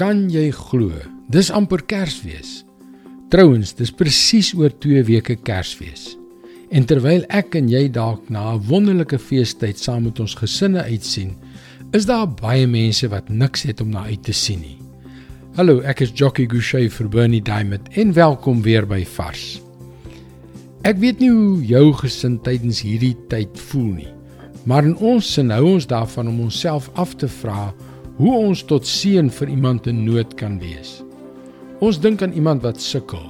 Kan jy glo? Dis amper Kersfees. Trouwens, dis presies oor 2 weke Kersfees. En terwyl ek en jy dalk na 'n wonderlike feestyd saam met ons gesinne uitsien, is daar baie mense wat niks het om na uit te sien nie. Hallo, ek is Jockey Gouchee vir Bernie Diamond en welkom weer by Vars. Ek weet nie hoe jou gesin tydens hierdie tyd voel nie, maar in ons sin hou ons daarvan om onsself af te vra hoe ons tot seën vir iemand in nood kan wees. Ons dink aan iemand wat sukkel,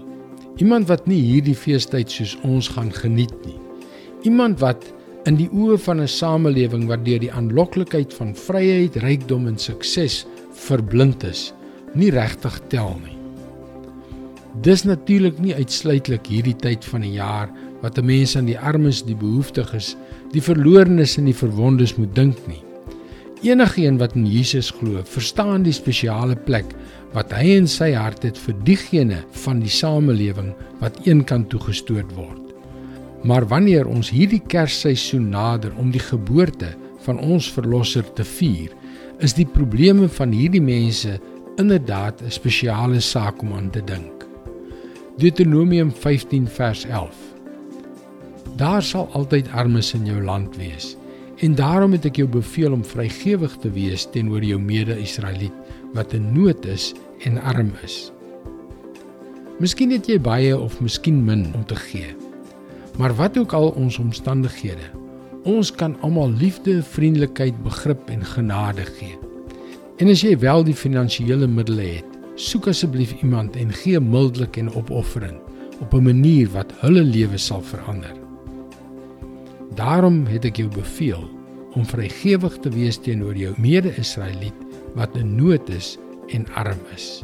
Iemand wat nie hierdie feestyd soos ons gaan geniet nie. Iemand wat in die oë van 'n samelewing wat deur die aanloklikheid van vryheid, rykdom en sukses verblind is, nie regtig tel nie. Dis natuurlik nie uitsluitlik hierdie tyd van die jaar wat 'n mens aan die armes, die behoeftiges, die verlorenes en die verwondes moet dink nie. Enigeen wat in Jesus glo, verstaan die spesiale plek wat hy in sy hart het vir diegene van die samelewing wat eenkant toegestoot word. Maar wanneer ons hierdie Kersseisoen nader om die geboorte van ons verlosser te vier, is die probleme van hierdie mense inderdaad 'n spesiale saak om aan te dink. Deuteronomium 15 vers 11. Daar sal altyd armes in jou land wees En daarom het ek jou beveel om vrygewig te wees teenoor jou mede-Israeliet wat in nood is en arm is. Miskien het jy baie of miskien min om te gee. Maar wat ook al ons omstandighede, ons kan almal liefde, vriendelikheid, begrip en genade gee. En as jy wel die finansiële middele het, soek asseblief iemand en gee mildelik en opofferend op 'n manier wat hulle lewe sal verander. Daarom het ek jou beveel om vrygewig te wees teenoor jou mede-Israeliet wat in nood is en arm is.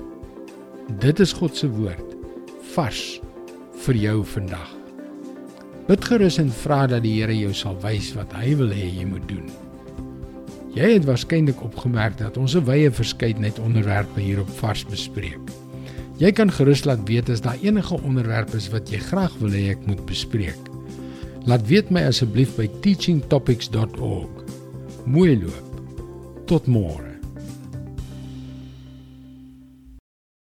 Dit is God se woord vars vir jou vandag. Bid gerus en vra dat die Here jou sal wys wat hy wil hê jy moet doen. Jy het waarskynlik opgemerk dat ons 'n wye verskeidenheid onderwerpe hier op Vars bespreek. Jy kan gerus laat weet as daar enige onderwerpe is wat jy graag wil hê ek moet bespreek. Laat weet my asseblief by teachingtopics.org. Mooi loop. Tot môre.